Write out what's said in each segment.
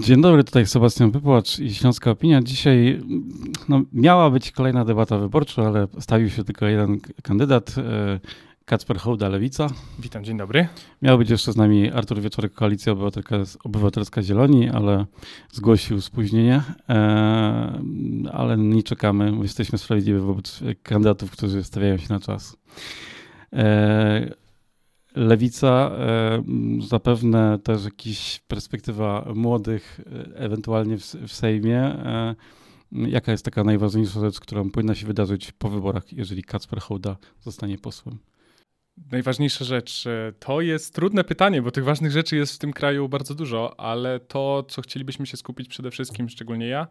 Dzień dobry, tutaj Sebastian Wypłacz i Śląska Opinia. Dzisiaj no, miała być kolejna debata wyborcza, ale stawił się tylko jeden kandydat, e, Kacper Hołda, Lewica. Witam, dzień dobry. Miał być jeszcze z nami Artur Wieczorek, Koalicja Obywatelska, Obywatelska Zieloni, ale zgłosił spóźnienie, e, ale nie czekamy. Jesteśmy sprawiedliwi wobec kandydatów, którzy stawiają się na czas. Lewica, e, zapewne też jakaś perspektywa młodych, e, ewentualnie w, w Sejmie. E, jaka jest taka najważniejsza rzecz, która powinna się wydarzyć po wyborach, jeżeli Kacper Hołda zostanie posłem? Najważniejsza rzecz to jest trudne pytanie, bo tych ważnych rzeczy jest w tym kraju bardzo dużo, ale to, co chcielibyśmy się skupić przede wszystkim, szczególnie ja,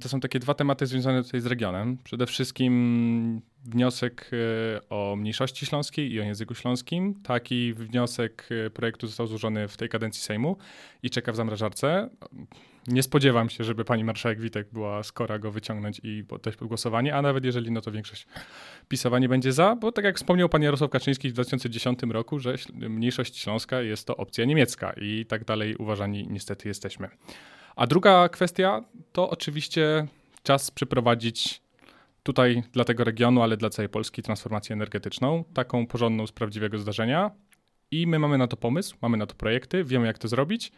to są takie dwa tematy związane tutaj z regionem. Przede wszystkim wniosek e, o mniejszości śląskiej i o języku śląskim. Taki wniosek e, projektu został złożony w tej kadencji Sejmu i czeka w zamrażarce. Nie spodziewam się, żeby pani marszałek Witek była skora go wyciągnąć i poddać pod głosowanie, a nawet jeżeli, no to większość pisowa nie będzie za, bo tak jak wspomniał pan Jarosław Kaczyński w 2010 roku, że mniejszość śląska jest to opcja niemiecka i tak dalej uważani niestety jesteśmy. A druga kwestia to oczywiście czas przeprowadzić tutaj dla tego regionu, ale dla całej Polski transformację energetyczną, taką porządną z prawdziwego zdarzenia. I my mamy na to pomysł, mamy na to projekty, wiemy jak to zrobić.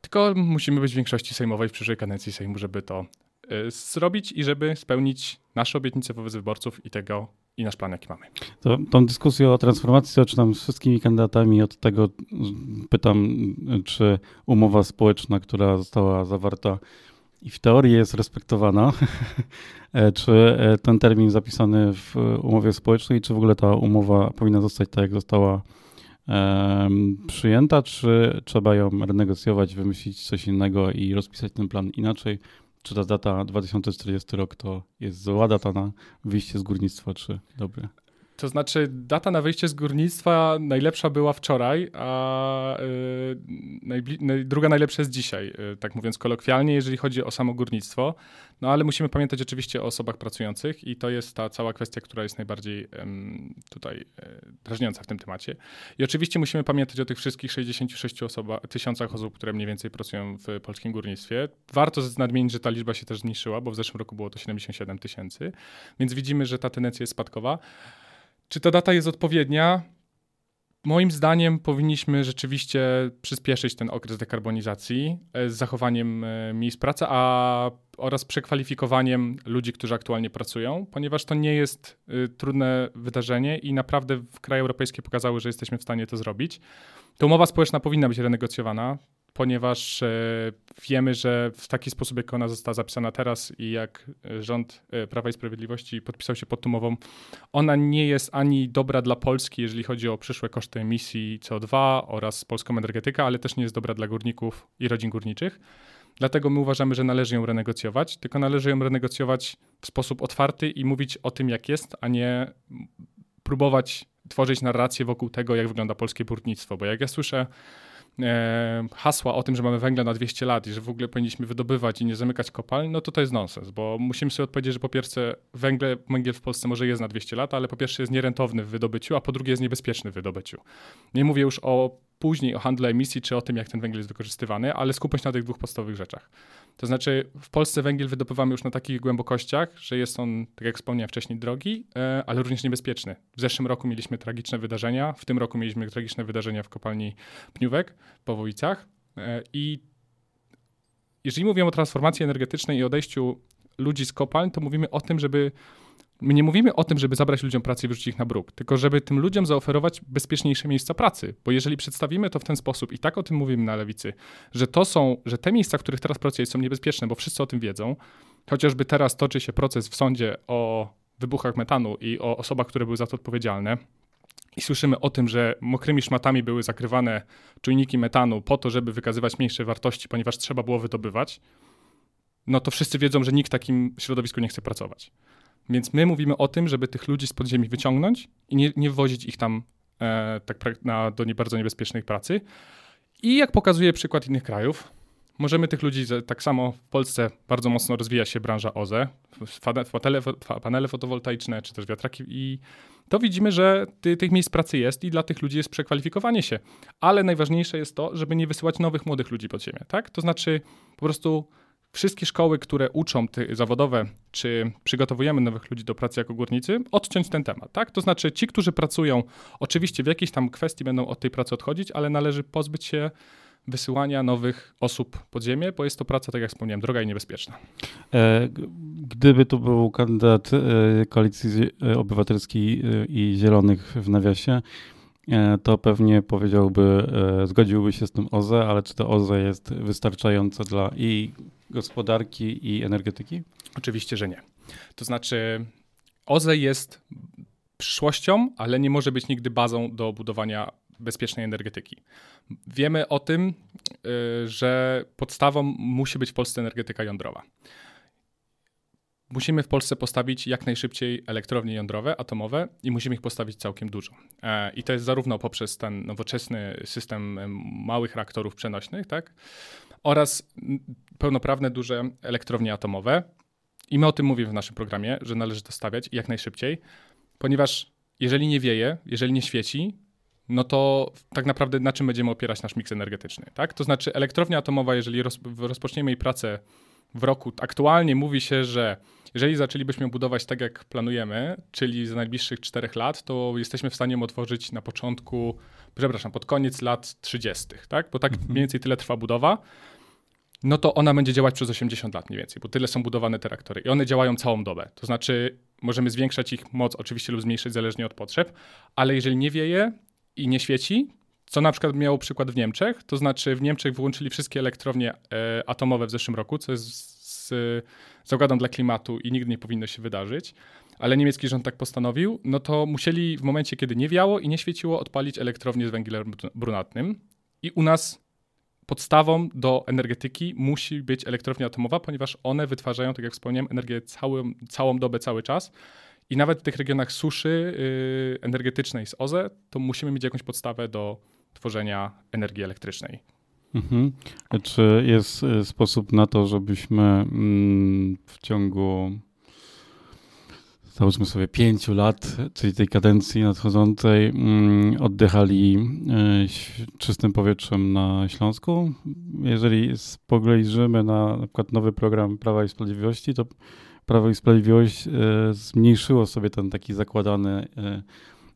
Tylko musimy być w większości sejmowej w przyszłej kadencji Sejmu, żeby to y, zrobić i żeby spełnić nasze obietnice wobec wyborców i tego i nasz plan, jaki mamy. To, tą dyskusję o transformacji zaczynam z wszystkimi kandydatami. Od tego pytam, czy umowa społeczna, która została zawarta i w teorii jest respektowana, e, czy e, ten termin zapisany w umowie społecznej, czy w ogóle ta umowa powinna zostać tak, jak została przyjęta, czy trzeba ją renegocjować, wymyślić coś innego i rozpisać ten plan inaczej? Czy ta data 2040 rok to jest zła data na wyjście z górnictwa, czy dobre? To znaczy, data na wyjście z górnictwa najlepsza była wczoraj, a yy, druga najlepsza jest dzisiaj, yy, tak mówiąc kolokwialnie, jeżeli chodzi o samo górnictwo. No ale musimy pamiętać oczywiście o osobach pracujących i to jest ta cała kwestia, która jest najbardziej tutaj y, drażniąca w tym temacie. I oczywiście musimy pamiętać o tych wszystkich 66 osoba, tysiącach osób, które mniej więcej pracują w polskim górnictwie. Warto nadmienić, że ta liczba się też zmniejszyła, bo w zeszłym roku było to 77 tysięcy, więc widzimy, że ta tendencja jest spadkowa. Czy ta data jest odpowiednia? Moim zdaniem powinniśmy rzeczywiście przyspieszyć ten okres dekarbonizacji e, z zachowaniem e, miejsc pracy a, oraz przekwalifikowaniem ludzi, którzy aktualnie pracują, ponieważ to nie jest y, trudne wydarzenie i naprawdę kraje europejskie pokazały, że jesteśmy w stanie to zrobić. Ta umowa społeczna powinna być renegocjowana ponieważ e, wiemy, że w taki sposób, jak ona została zapisana teraz i jak rząd e, Prawa i Sprawiedliwości podpisał się pod tą umową, ona nie jest ani dobra dla Polski, jeżeli chodzi o przyszłe koszty emisji CO2 oraz polską energetykę, ale też nie jest dobra dla górników i rodzin górniczych. Dlatego my uważamy, że należy ją renegocjować, tylko należy ją renegocjować w sposób otwarty i mówić o tym, jak jest, a nie próbować tworzyć narrację wokół tego, jak wygląda polskie górnictwo. Bo jak ja słyszę hasła o tym, że mamy węgla na 200 lat i że w ogóle powinniśmy wydobywać i nie zamykać kopalń, no to to jest nonsens, bo musimy sobie odpowiedzieć, że po pierwsze węgle, węgiel w Polsce może jest na 200 lat, ale po pierwsze jest nierentowny w wydobyciu, a po drugie jest niebezpieczny w wydobyciu. Nie mówię już o później o handlu emisji czy o tym, jak ten węgiel jest wykorzystywany, ale skupmy się na tych dwóch podstawowych rzeczach. To znaczy, w Polsce węgiel wydobywamy już na takich głębokościach, że jest on, tak jak wspomniałem wcześniej, drogi, e, ale również niebezpieczny. W zeszłym roku mieliśmy tragiczne wydarzenia, w tym roku mieliśmy tragiczne wydarzenia w kopalni Pniówek po Wojicach. E, I jeżeli mówimy o transformacji energetycznej i odejściu ludzi z kopalń, to mówimy o tym, żeby My nie mówimy o tym, żeby zabrać ludziom pracę i wyrzucić ich na bruk, tylko żeby tym ludziom zaoferować bezpieczniejsze miejsca pracy. Bo jeżeli przedstawimy to w ten sposób i tak o tym mówimy na lewicy, że to są, że te miejsca, w których teraz pracujesz są niebezpieczne, bo wszyscy o tym wiedzą, chociażby teraz toczy się proces w sądzie o wybuchach metanu i o osobach, które były za to odpowiedzialne, i słyszymy o tym, że mokrymi szmatami były zakrywane czujniki metanu po to, żeby wykazywać mniejsze wartości, ponieważ trzeba było wydobywać, no to wszyscy wiedzą, że nikt w takim środowisku nie chce pracować. Więc my mówimy o tym, żeby tych ludzi z podziemi wyciągnąć i nie, nie wozić ich tam e, tak na, do nie bardzo niebezpiecznej pracy. I jak pokazuje przykład innych krajów, możemy tych ludzi, tak samo w Polsce bardzo mocno rozwija się branża OZE, panele, panele fotowoltaiczne czy też wiatraki i to widzimy, że ty, tych miejsc pracy jest i dla tych ludzi jest przekwalifikowanie się. Ale najważniejsze jest to, żeby nie wysyłać nowych młodych ludzi pod ziemię, tak? To znaczy po prostu wszystkie szkoły, które uczą ty, zawodowe, czy przygotowujemy nowych ludzi do pracy jako górnicy, odciąć ten temat, tak? To znaczy ci, którzy pracują, oczywiście w jakiejś tam kwestii będą od tej pracy odchodzić, ale należy pozbyć się wysyłania nowych osób pod ziemię, bo jest to praca, tak jak wspomniałem, droga i niebezpieczna. E, gdyby tu był kandydat e, Koalicji Obywatelskiej e, i Zielonych w nawiasie, to pewnie powiedziałby, zgodziłby się z tym OZE, ale czy to OZE jest wystarczające dla i gospodarki, i energetyki? Oczywiście, że nie. To znaczy, OZE jest przyszłością, ale nie może być nigdy bazą do budowania bezpiecznej energetyki. Wiemy o tym, y, że podstawą musi być w Polsce energetyka jądrowa. Musimy w Polsce postawić jak najszybciej elektrownie jądrowe, atomowe i musimy ich postawić całkiem dużo. E, I to jest zarówno poprzez ten nowoczesny system małych reaktorów przenośnych, tak, oraz pełnoprawne duże elektrownie atomowe. I my o tym mówimy w naszym programie, że należy to stawiać jak najszybciej, ponieważ jeżeli nie wieje, jeżeli nie świeci, no to tak naprawdę na czym będziemy opierać nasz miks energetyczny, tak? To znaczy elektrownia atomowa, jeżeli roz, rozpoczniemy jej pracę w roku, aktualnie mówi się, że jeżeli zaczęlibyśmy budować tak, jak planujemy, czyli za najbliższych czterech lat, to jesteśmy w stanie ją otworzyć na początku, przepraszam, pod koniec lat 30., tak? Bo tak mhm. mniej więcej tyle trwa budowa. No to ona będzie działać przez 80 lat mniej więcej, bo tyle są budowane te reaktory. I one działają całą dobę. To znaczy, możemy zwiększać ich moc oczywiście lub zmniejszyć zależnie od potrzeb, ale jeżeli nie wieje, i nie świeci, co na przykład miało przykład w Niemczech, to znaczy w Niemczech wyłączyli wszystkie elektrownie e, atomowe w zeszłym roku, co jest z, z dla klimatu i nigdy nie powinno się wydarzyć, ale niemiecki rząd tak postanowił, no to musieli w momencie, kiedy nie wiało i nie świeciło, odpalić elektrownię z węglem brunatnym. I u nas podstawą do energetyki musi być elektrownia atomowa, ponieważ one wytwarzają, tak jak wspomniałem, energię całym, całą dobę, cały czas i nawet w tych regionach suszy yy, energetycznej z OZE, to musimy mieć jakąś podstawę do tworzenia energii elektrycznej. Mhm. Czy jest y, sposób na to, żebyśmy mm, w ciągu załóżmy sobie pięciu lat, czyli tej kadencji nadchodzącej, mm, oddychali y, czystym powietrzem na Śląsku? Jeżeli spojrzymy na na przykład nowy program Prawa i Sprawiedliwości, to Prawo i Sprawiedliwość e, zmniejszyło sobie ten taki zakładany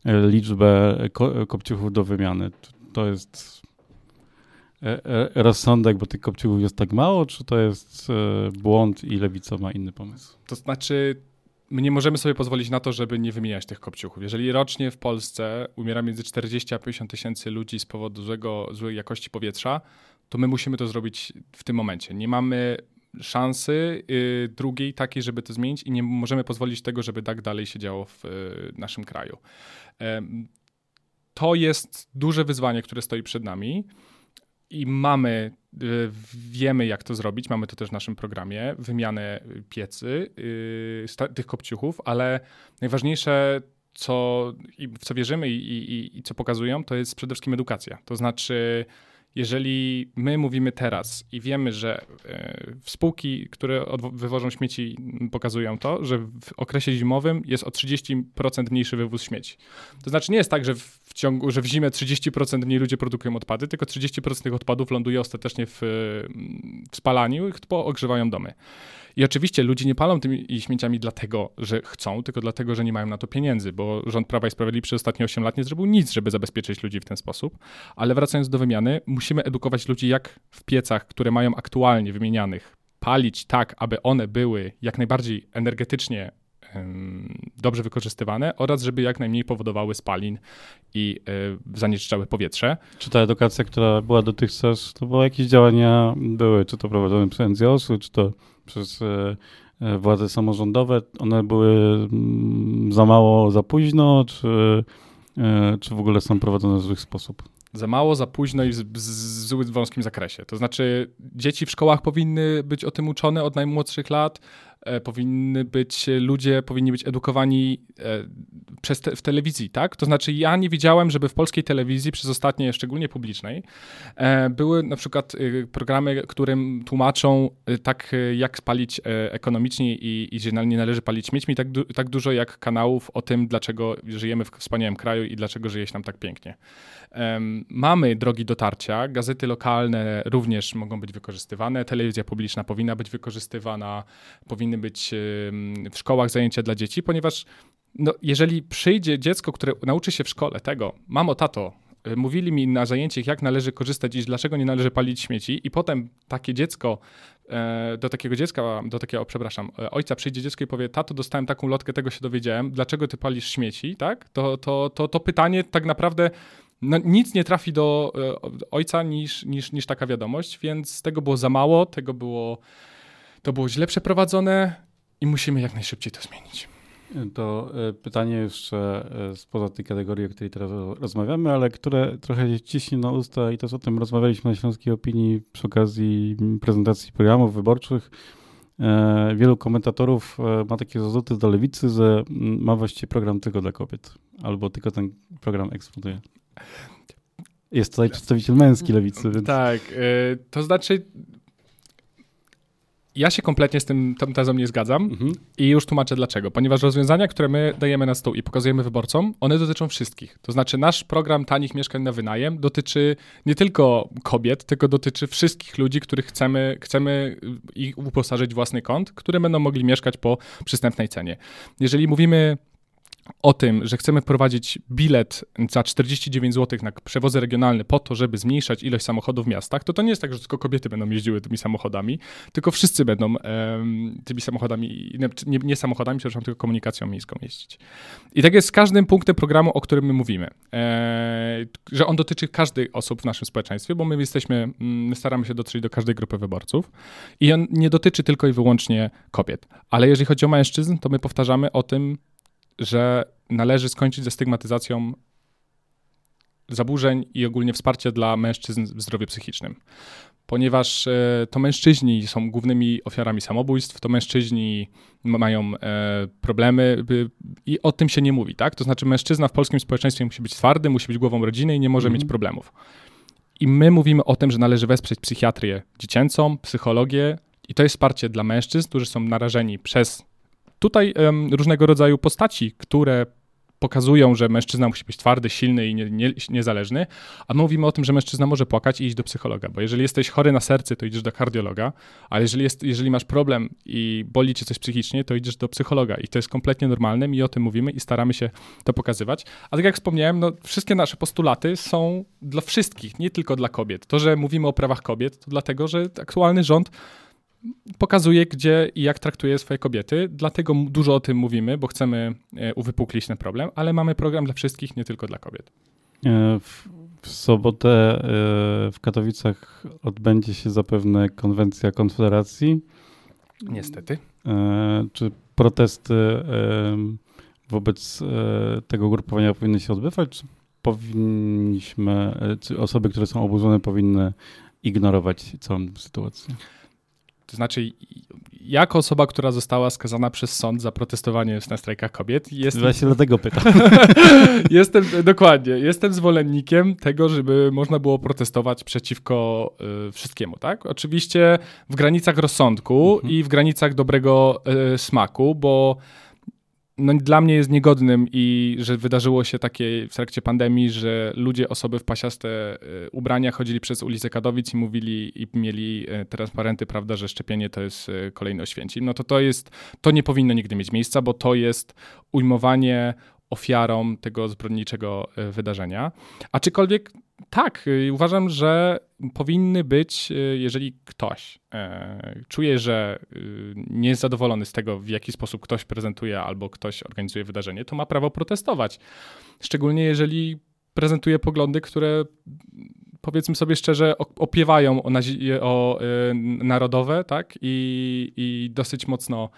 liczbę kopciuchów do wymiany. To jest rozsądek, bo tych kopciuchów jest tak mało, czy to jest błąd i Lewica ma inny pomysł? To znaczy, my nie możemy sobie pozwolić na to, żeby nie wymieniać tych kopciuchów. Jeżeli rocznie w Polsce umiera między 40 a 50 tysięcy ludzi z powodu złego, złej jakości powietrza, to my musimy to zrobić w tym momencie. Nie mamy szansy y, drugiej takiej, żeby to zmienić i nie możemy pozwolić tego, żeby tak dalej się działo w y, naszym kraju. To jest duże wyzwanie, które stoi przed nami i mamy, y, wiemy jak to zrobić, mamy to też w naszym programie, wymianę piecy, tych kopciuchów, ale najważniejsze co, w co wierzymy i, i, i co pokazują, to jest przede wszystkim edukacja. To znaczy jeżeli my mówimy teraz i wiemy, że e, spółki, które wywożą śmieci, pokazują to, że w okresie zimowym jest o 30% mniejszy wywóz śmieci. To znaczy nie jest tak, że w ciągu, że w zimę 30% mniej ludzie produkują odpady, tylko 30% tych odpadów ląduje ostatecznie w, w spalaniu i ogrzewają domy. I oczywiście ludzie nie palą tymi śmieciami dlatego, że chcą, tylko dlatego, że nie mają na to pieniędzy, bo rząd Prawa i Sprawiedliwości przez ostatnie 8 lat nie zrobił nic, żeby zabezpieczyć ludzi w ten sposób. Ale wracając do wymiany, musimy edukować ludzi, jak w piecach, które mają aktualnie wymienianych, palić tak, aby one były jak najbardziej energetycznie dobrze wykorzystywane oraz żeby jak najmniej powodowały spalin i y, zanieczyszczały powietrze. Czy ta edukacja, która była dotychczas, to były jakieś działania, były, czy to prowadzone przez NGO-sy, czy to przez e, e, władze samorządowe, one były mm, za mało, za późno, czy, e, czy w ogóle są prowadzone w zły sposób? Za mało, za późno i w, zbyt wąskim zakresie. To znaczy, dzieci w szkołach powinny być o tym uczone od najmłodszych lat. E, powinny być, ludzie powinni być edukowani e, przez te, w telewizji, tak? To znaczy ja nie widziałem, żeby w polskiej telewizji przez ostatnie, szczególnie publicznej, e, były na przykład programy, którym tłumaczą tak, jak spalić ekonomicznie i, i że nie należy palić śmiećmi, tak, tak dużo jak kanałów o tym, dlaczego żyjemy w wspaniałym kraju i dlaczego żyje się nam tak pięknie. Mamy drogi dotarcia, gazety lokalne również mogą być wykorzystywane, telewizja publiczna powinna być wykorzystywana, powinny być w szkołach zajęcia dla dzieci, ponieważ no, jeżeli przyjdzie dziecko, które nauczy się w szkole tego, mamo, tato, y, mówili mi na zajęciach, jak należy korzystać i dlaczego nie należy palić śmieci, i potem takie dziecko, e, do takiego dziecka, do takiego, przepraszam, e, ojca przyjdzie dziecko i powie, tato, dostałem taką lotkę, tego się dowiedziałem, dlaczego ty palisz śmieci, tak? To, to, to, to pytanie tak naprawdę no, nic nie trafi do e, ojca niż, niż, niż taka wiadomość, więc tego było za mało, tego było, to było źle przeprowadzone i musimy jak najszybciej to zmienić. To e, pytanie jeszcze e, spoza tej kategorii, o której teraz rozmawiamy, ale które trochę ciśnie na usta i też o tym rozmawialiśmy na Śląskiej Opinii przy okazji prezentacji programów wyborczych. Wielu komentatorów ma takie zarzuty do lewicy, że ma właściwie program tylko dla kobiet, albo tylko ten program eksploduje. Jest tutaj przedstawiciel męski lewicy. Więc... Tak, to znaczy ja się kompletnie z tym tą tezą nie zgadzam mhm. i już tłumaczę dlaczego. Ponieważ rozwiązania, które my dajemy na stół i pokazujemy wyborcom, one dotyczą wszystkich. To znaczy nasz program tanich mieszkań na wynajem dotyczy nie tylko kobiet, tylko dotyczy wszystkich ludzi, których chcemy, chcemy ich uposażyć w własny kąt, które będą mogli mieszkać po przystępnej cenie. Jeżeli mówimy o tym, że chcemy wprowadzić bilet za 49 zł na przewozy regionalne po to, żeby zmniejszać ilość samochodów w miastach, to to nie jest tak, że tylko kobiety będą jeździły tymi samochodami, tylko wszyscy będą um, tymi samochodami, nie, nie, samochodami, przepraszam, tylko komunikacją miejską jeździć. I tak jest z każdym punktem programu, o którym my mówimy, e, że on dotyczy każdej osób w naszym społeczeństwie, bo my jesteśmy, my mm, staramy się dotrzeć do każdej grupy wyborców i on nie dotyczy tylko i wyłącznie kobiet. Ale jeżeli chodzi o mężczyzn, to my powtarzamy o tym, że należy skończyć ze stygmatyzacją zaburzeń i ogólnie wsparcia dla mężczyzn w zdrowiu psychicznym. Ponieważ e, to mężczyźni są głównymi ofiarami samobójstw, to mężczyźni mają e, problemy i o tym się nie mówi, tak? To znaczy mężczyzna w polskim społeczeństwie musi być twardy, musi być głową rodziny i nie może mm. mieć problemów. I my mówimy o tym, że należy wesprzeć psychiatrię dziecięcą, psychologię i to jest wsparcie dla mężczyzn, którzy są narażeni przez tutaj um, różnego rodzaju postaci, które pokazują, że mężczyzna musi być twardy, silny i nie, nie, niezależny, a my mówimy o tym, że mężczyzna może płakać i iść do psychologa, bo jeżeli jesteś chory na serce, to idziesz do kardiologa, ale jeżeli, jest, jeżeli masz problem i boli cię coś psychicznie, to idziesz do psychologa i to jest kompletnie normalne i o tym mówimy i staramy się to pokazywać. A tak jak wspomniałem, no, wszystkie nasze postulaty są dla wszystkich, nie tylko dla kobiet. To, że mówimy o prawach kobiet, to dlatego, że aktualny rząd pokazuje, gdzie i jak traktuje swoje kobiety. Dlatego dużo o tym mówimy, bo chcemy e, uwypuklić ten problem, ale mamy program dla wszystkich, nie tylko dla kobiet. E, w, w sobotę e, w Katowicach odbędzie się zapewne konwencja Konfederacji. Niestety. Czy protesty wobec tego grupowania powinny się odbywać, czy powinniśmy, czy osoby, które są oburzone, powinny ignorować całą sytuację? To znaczy, jako osoba, która została skazana przez sąd za protestowanie na strajkach kobiet, jestem... Właśnie dlatego pytam. jestem, dokładnie, jestem zwolennikiem tego, żeby można było protestować przeciwko y, wszystkiemu, tak? Oczywiście w granicach rozsądku mhm. i w granicach dobrego y, smaku, bo no, dla mnie jest niegodnym i że wydarzyło się takie w trakcie pandemii, że ludzie, osoby w pasiaste y, ubrania chodzili przez ulicę Kadowic i mówili i mieli y, transparenty, prawda, że szczepienie to jest y, kolejne Oświęcim. No to to jest, to nie powinno nigdy mieć miejsca, bo to jest ujmowanie ofiarą tego zbrodniczego wydarzenia. Aczkolwiek tak, y, uważam, że powinny być, y, jeżeli ktoś e, czuje, że y, nie jest zadowolony z tego, w jaki sposób ktoś prezentuje albo ktoś organizuje wydarzenie, to ma prawo protestować. Szczególnie jeżeli prezentuje poglądy, które powiedzmy sobie szczerze, opiewają o, o y, narodowe, tak? I, I dosyć mocno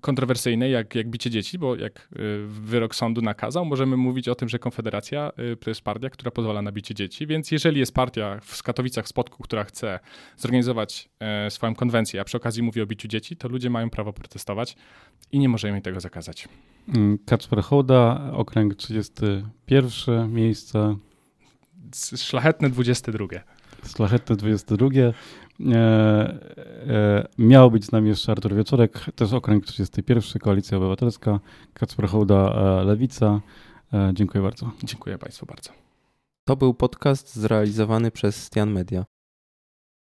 kontrowersyjnej, jak, jak bicie dzieci, bo jak wyrok sądu nakazał, możemy mówić o tym, że Konfederacja to jest partia, która pozwala na bicie dzieci, więc jeżeli jest partia w Katowicach, w Spodku, która chce zorganizować swoją konwencję, a przy okazji mówi o biciu dzieci, to ludzie mają prawo protestować i nie możemy im tego zakazać. Mm, Kacper Hołda, okręg 31, miejsce. Szlachetne 22. Szlachetne 22. E, e, miał być z nami jeszcze Artur Wieczorek, też okręg 31, Koalicja Obywatelska, Kacper Hołda, e, Lewica. Dziękuję bardzo. Dziękuję Państwu bardzo. To był podcast zrealizowany przez Stian Media.